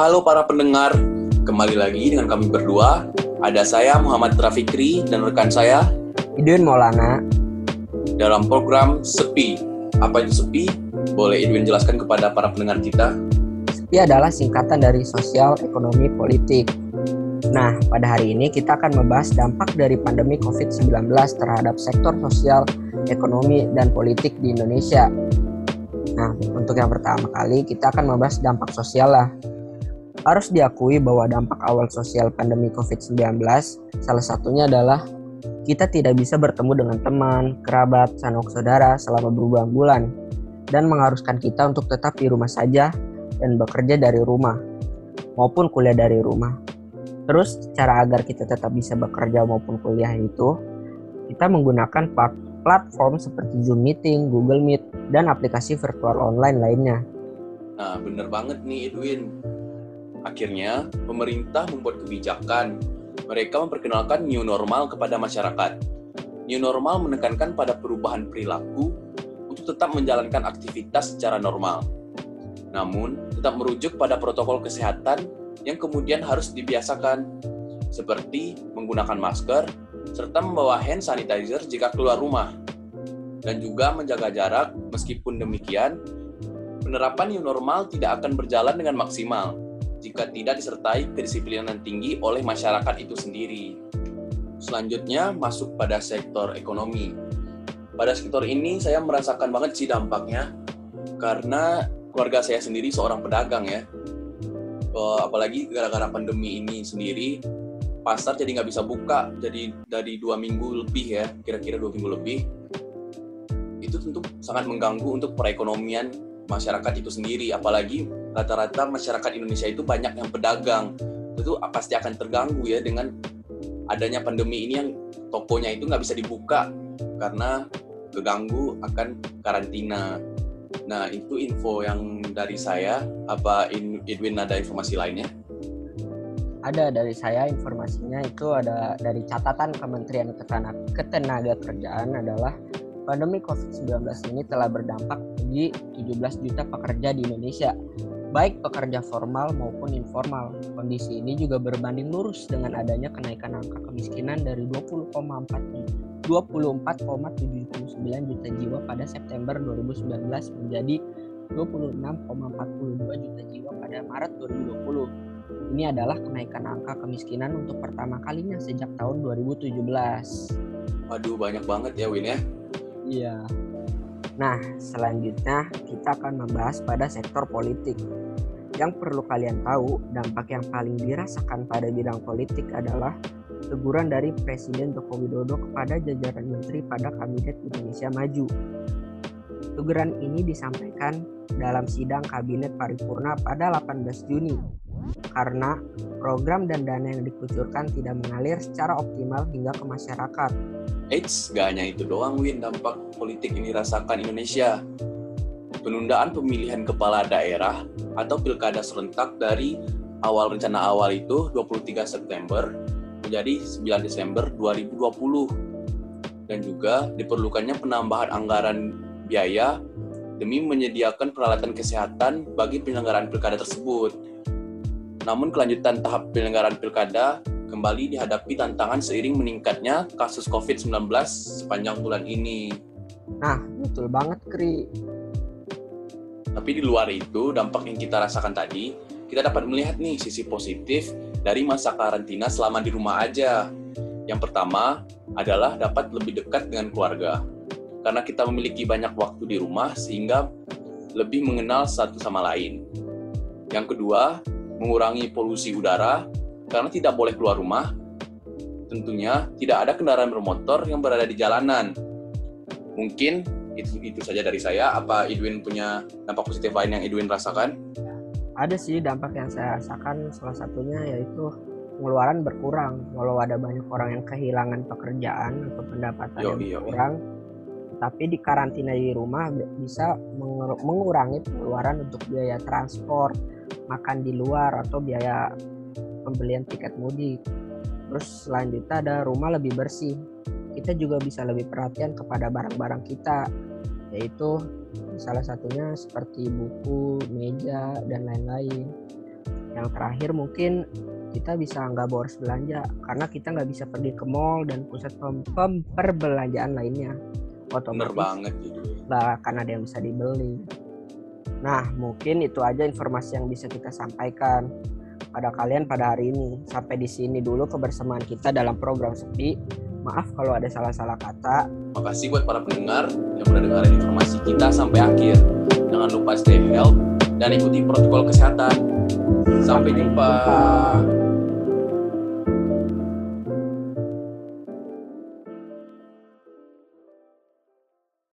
Halo para pendengar, kembali lagi dengan kami berdua. Ada saya Muhammad Rafikri dan rekan saya Idun Maulana dalam program Sepi. Apa itu Sepi? Boleh Idwin jelaskan kepada para pendengar kita? SEPI adalah singkatan dari sosial, ekonomi, politik. Nah, pada hari ini kita akan membahas dampak dari pandemi COVID-19 terhadap sektor sosial, ekonomi, dan politik di Indonesia. Nah, untuk yang pertama kali kita akan membahas dampak sosial lah. Harus diakui bahwa dampak awal sosial pandemi COVID-19 salah satunya adalah kita tidak bisa bertemu dengan teman, kerabat, sanak saudara selama berbulan-bulan dan mengharuskan kita untuk tetap di rumah saja dan bekerja dari rumah maupun kuliah dari rumah. Terus cara agar kita tetap bisa bekerja maupun kuliah itu kita menggunakan platform seperti Zoom Meeting, Google Meet, dan aplikasi virtual online lainnya. Nah, bener banget nih Edwin. Akhirnya, pemerintah membuat kebijakan. Mereka memperkenalkan new normal kepada masyarakat. New normal menekankan pada perubahan perilaku untuk tetap menjalankan aktivitas secara normal. Namun, tetap merujuk pada protokol kesehatan yang kemudian harus dibiasakan, seperti menggunakan masker, serta membawa hand sanitizer jika keluar rumah. Dan juga menjaga jarak, meskipun demikian, penerapan new normal tidak akan berjalan dengan maksimal jika tidak disertai kedisiplinan tinggi oleh masyarakat itu sendiri. Selanjutnya masuk pada sektor ekonomi. Pada sektor ini saya merasakan banget sih dampaknya karena keluarga saya sendiri seorang pedagang ya. Uh, apalagi gara-gara pandemi ini sendiri pasar jadi nggak bisa buka jadi dari dua minggu lebih ya kira-kira dua minggu lebih itu tentu sangat mengganggu untuk perekonomian masyarakat itu sendiri apalagi rata-rata masyarakat Indonesia itu banyak yang pedagang itu pasti akan terganggu ya dengan adanya pandemi ini yang tokonya itu nggak bisa dibuka karena keganggu akan karantina. Nah itu info yang dari saya. Apa Edwin ada informasi lainnya? Ada dari saya informasinya itu ada dari catatan Kementerian Ketenaga Kerjaan adalah pandemi COVID-19 ini telah berdampak bagi 17 juta pekerja di Indonesia baik pekerja formal maupun informal. Kondisi ini juga berbanding lurus dengan adanya kenaikan angka kemiskinan dari 20,4 24,79 juta jiwa pada September 2019 menjadi 26,42 juta jiwa pada Maret 2020. Ini adalah kenaikan angka kemiskinan untuk pertama kalinya sejak tahun 2017. Waduh, banyak banget ya Win ya. Iya. Nah, selanjutnya kita akan membahas pada sektor politik. Yang perlu kalian tahu, dampak yang paling dirasakan pada bidang politik adalah teguran dari Presiden Joko Widodo kepada jajaran menteri pada Kabinet Indonesia Maju. Teguran ini disampaikan dalam sidang Kabinet Paripurna pada 18 Juni karena program dan dana yang dikucurkan tidak mengalir secara optimal hingga ke masyarakat. Eits, gak hanya itu doang Win dampak politik ini rasakan Indonesia. Penundaan pemilihan kepala daerah atau pilkada serentak dari awal rencana awal itu 23 September menjadi 9 Desember 2020. Dan juga diperlukannya penambahan anggaran biaya demi menyediakan peralatan kesehatan bagi penyelenggaraan pilkada tersebut. Namun kelanjutan tahap penyelenggaraan pilkada kembali dihadapi tantangan seiring meningkatnya kasus COVID-19 sepanjang bulan ini. Nah, betul banget, Kri. Tapi di luar itu, dampak yang kita rasakan tadi, kita dapat melihat nih sisi positif dari masa karantina selama di rumah aja. Yang pertama adalah dapat lebih dekat dengan keluarga. Karena kita memiliki banyak waktu di rumah sehingga lebih mengenal satu sama lain. Yang kedua, mengurangi polusi udara karena tidak boleh keluar rumah, tentunya tidak ada kendaraan bermotor yang berada di jalanan. Mungkin itu itu saja dari saya. Apa Edwin punya dampak positif lain yang Edwin rasakan? Ada sih dampak yang saya rasakan salah satunya yaitu pengeluaran berkurang. Walau ada banyak orang yang kehilangan pekerjaan atau pendapatan yo, yang berkurang, tapi di karantina di rumah bisa mengurangi pengeluaran untuk biaya transport, makan di luar atau biaya pembelian tiket mudik. Terus selanjutnya ada rumah lebih bersih. Kita juga bisa lebih perhatian kepada barang-barang kita, yaitu salah satunya seperti buku, meja, dan lain-lain. Yang terakhir mungkin kita bisa nggak boros belanja karena kita nggak bisa pergi ke mall dan pusat pem pem perbelanjaan lainnya. Bener Otomatis banget gitu. nggak akan ada yang bisa dibeli. Nah, mungkin itu aja informasi yang bisa kita sampaikan pada kalian pada hari ini. Sampai di sini dulu kebersamaan kita dalam program Sepi. Maaf kalau ada salah-salah kata. Makasih buat para pendengar yang udah dengerin informasi kita sampai akhir. Jangan lupa stay health dan ikuti protokol kesehatan. Sampai jumpa.